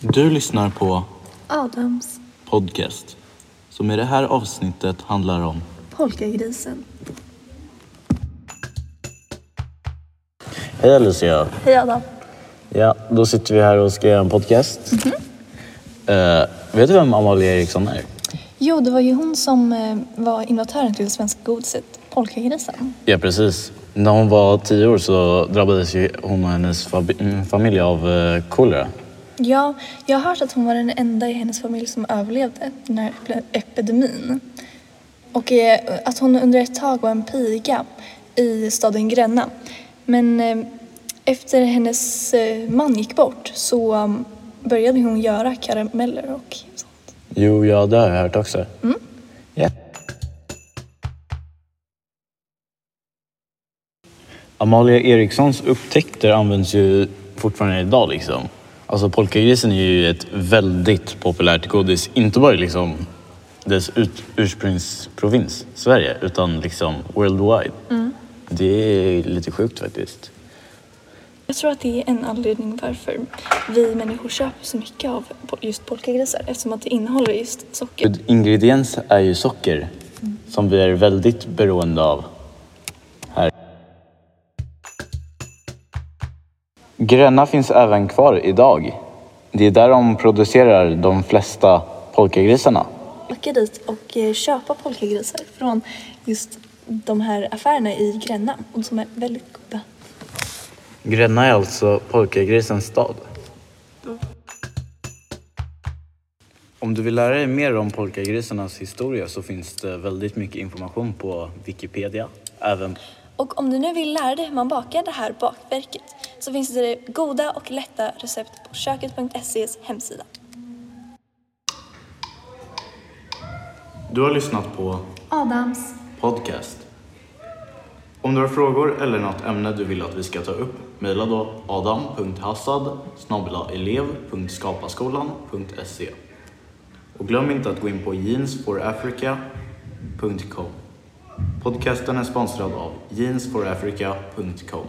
Du lyssnar på Adams podcast som i det här avsnittet handlar om Polkagrisen. Hej Alicia. Hej Adam. Ja, då sitter vi här och ska göra en podcast. Eh, vet du vem Amalia Eriksson är? Jo, det var ju hon som eh, var innovatören till det svenska godiset Polkagrisen. Ja, precis. När hon var tio år så drabbades ju hon och hennes fab- mm, familj av eh, kolera. Ja, jag har hört att hon var den enda i hennes familj som överlevde den här ep- epidemin. Och eh, att hon under ett tag var en piga i staden Gränna. Men eh, efter hennes eh, man gick bort så um, började hon göra karameller och sånt. Jo, ja, det har jag hört också. Ja. Amalia Erikssons upptäckter används ju fortfarande idag liksom. Alltså polkagrisen är ju ett väldigt populärt godis, inte bara i liksom dess ut, ursprungsprovins, Sverige, utan liksom worldwide. Det är lite sjukt faktiskt. Jag tror att det är en anledning varför vi människor köper så mycket av just polkagrisar eftersom att det innehåller just socker. Ingrediens är ju socker, som vi är väldigt beroende av Gränna finns även kvar idag. Det är där de producerar de flesta polkagrisarna. Åka dit och eh, köpa polkagrisar från just de här affärerna i Gränna och som är väldigt goda. Gränna är alltså polkagrisens stad. Om du vill lära dig mer om polkagrisarnas historia så finns det väldigt mycket information på Wikipedia. Även Och om du nu vill lära dig hur man bakar det här bakverket så finns det goda och lätta recept på köket.ses hemsida. Du har lyssnat på Adams. podcast. Om du har frågor eller något ämne du vill att vi ska ta upp, mejla då adam.hassad elev.skapaskolan.se Och glöm inte att gå in på jeansforafrica.com Podcasten är sponsrad av jeansforafrica.com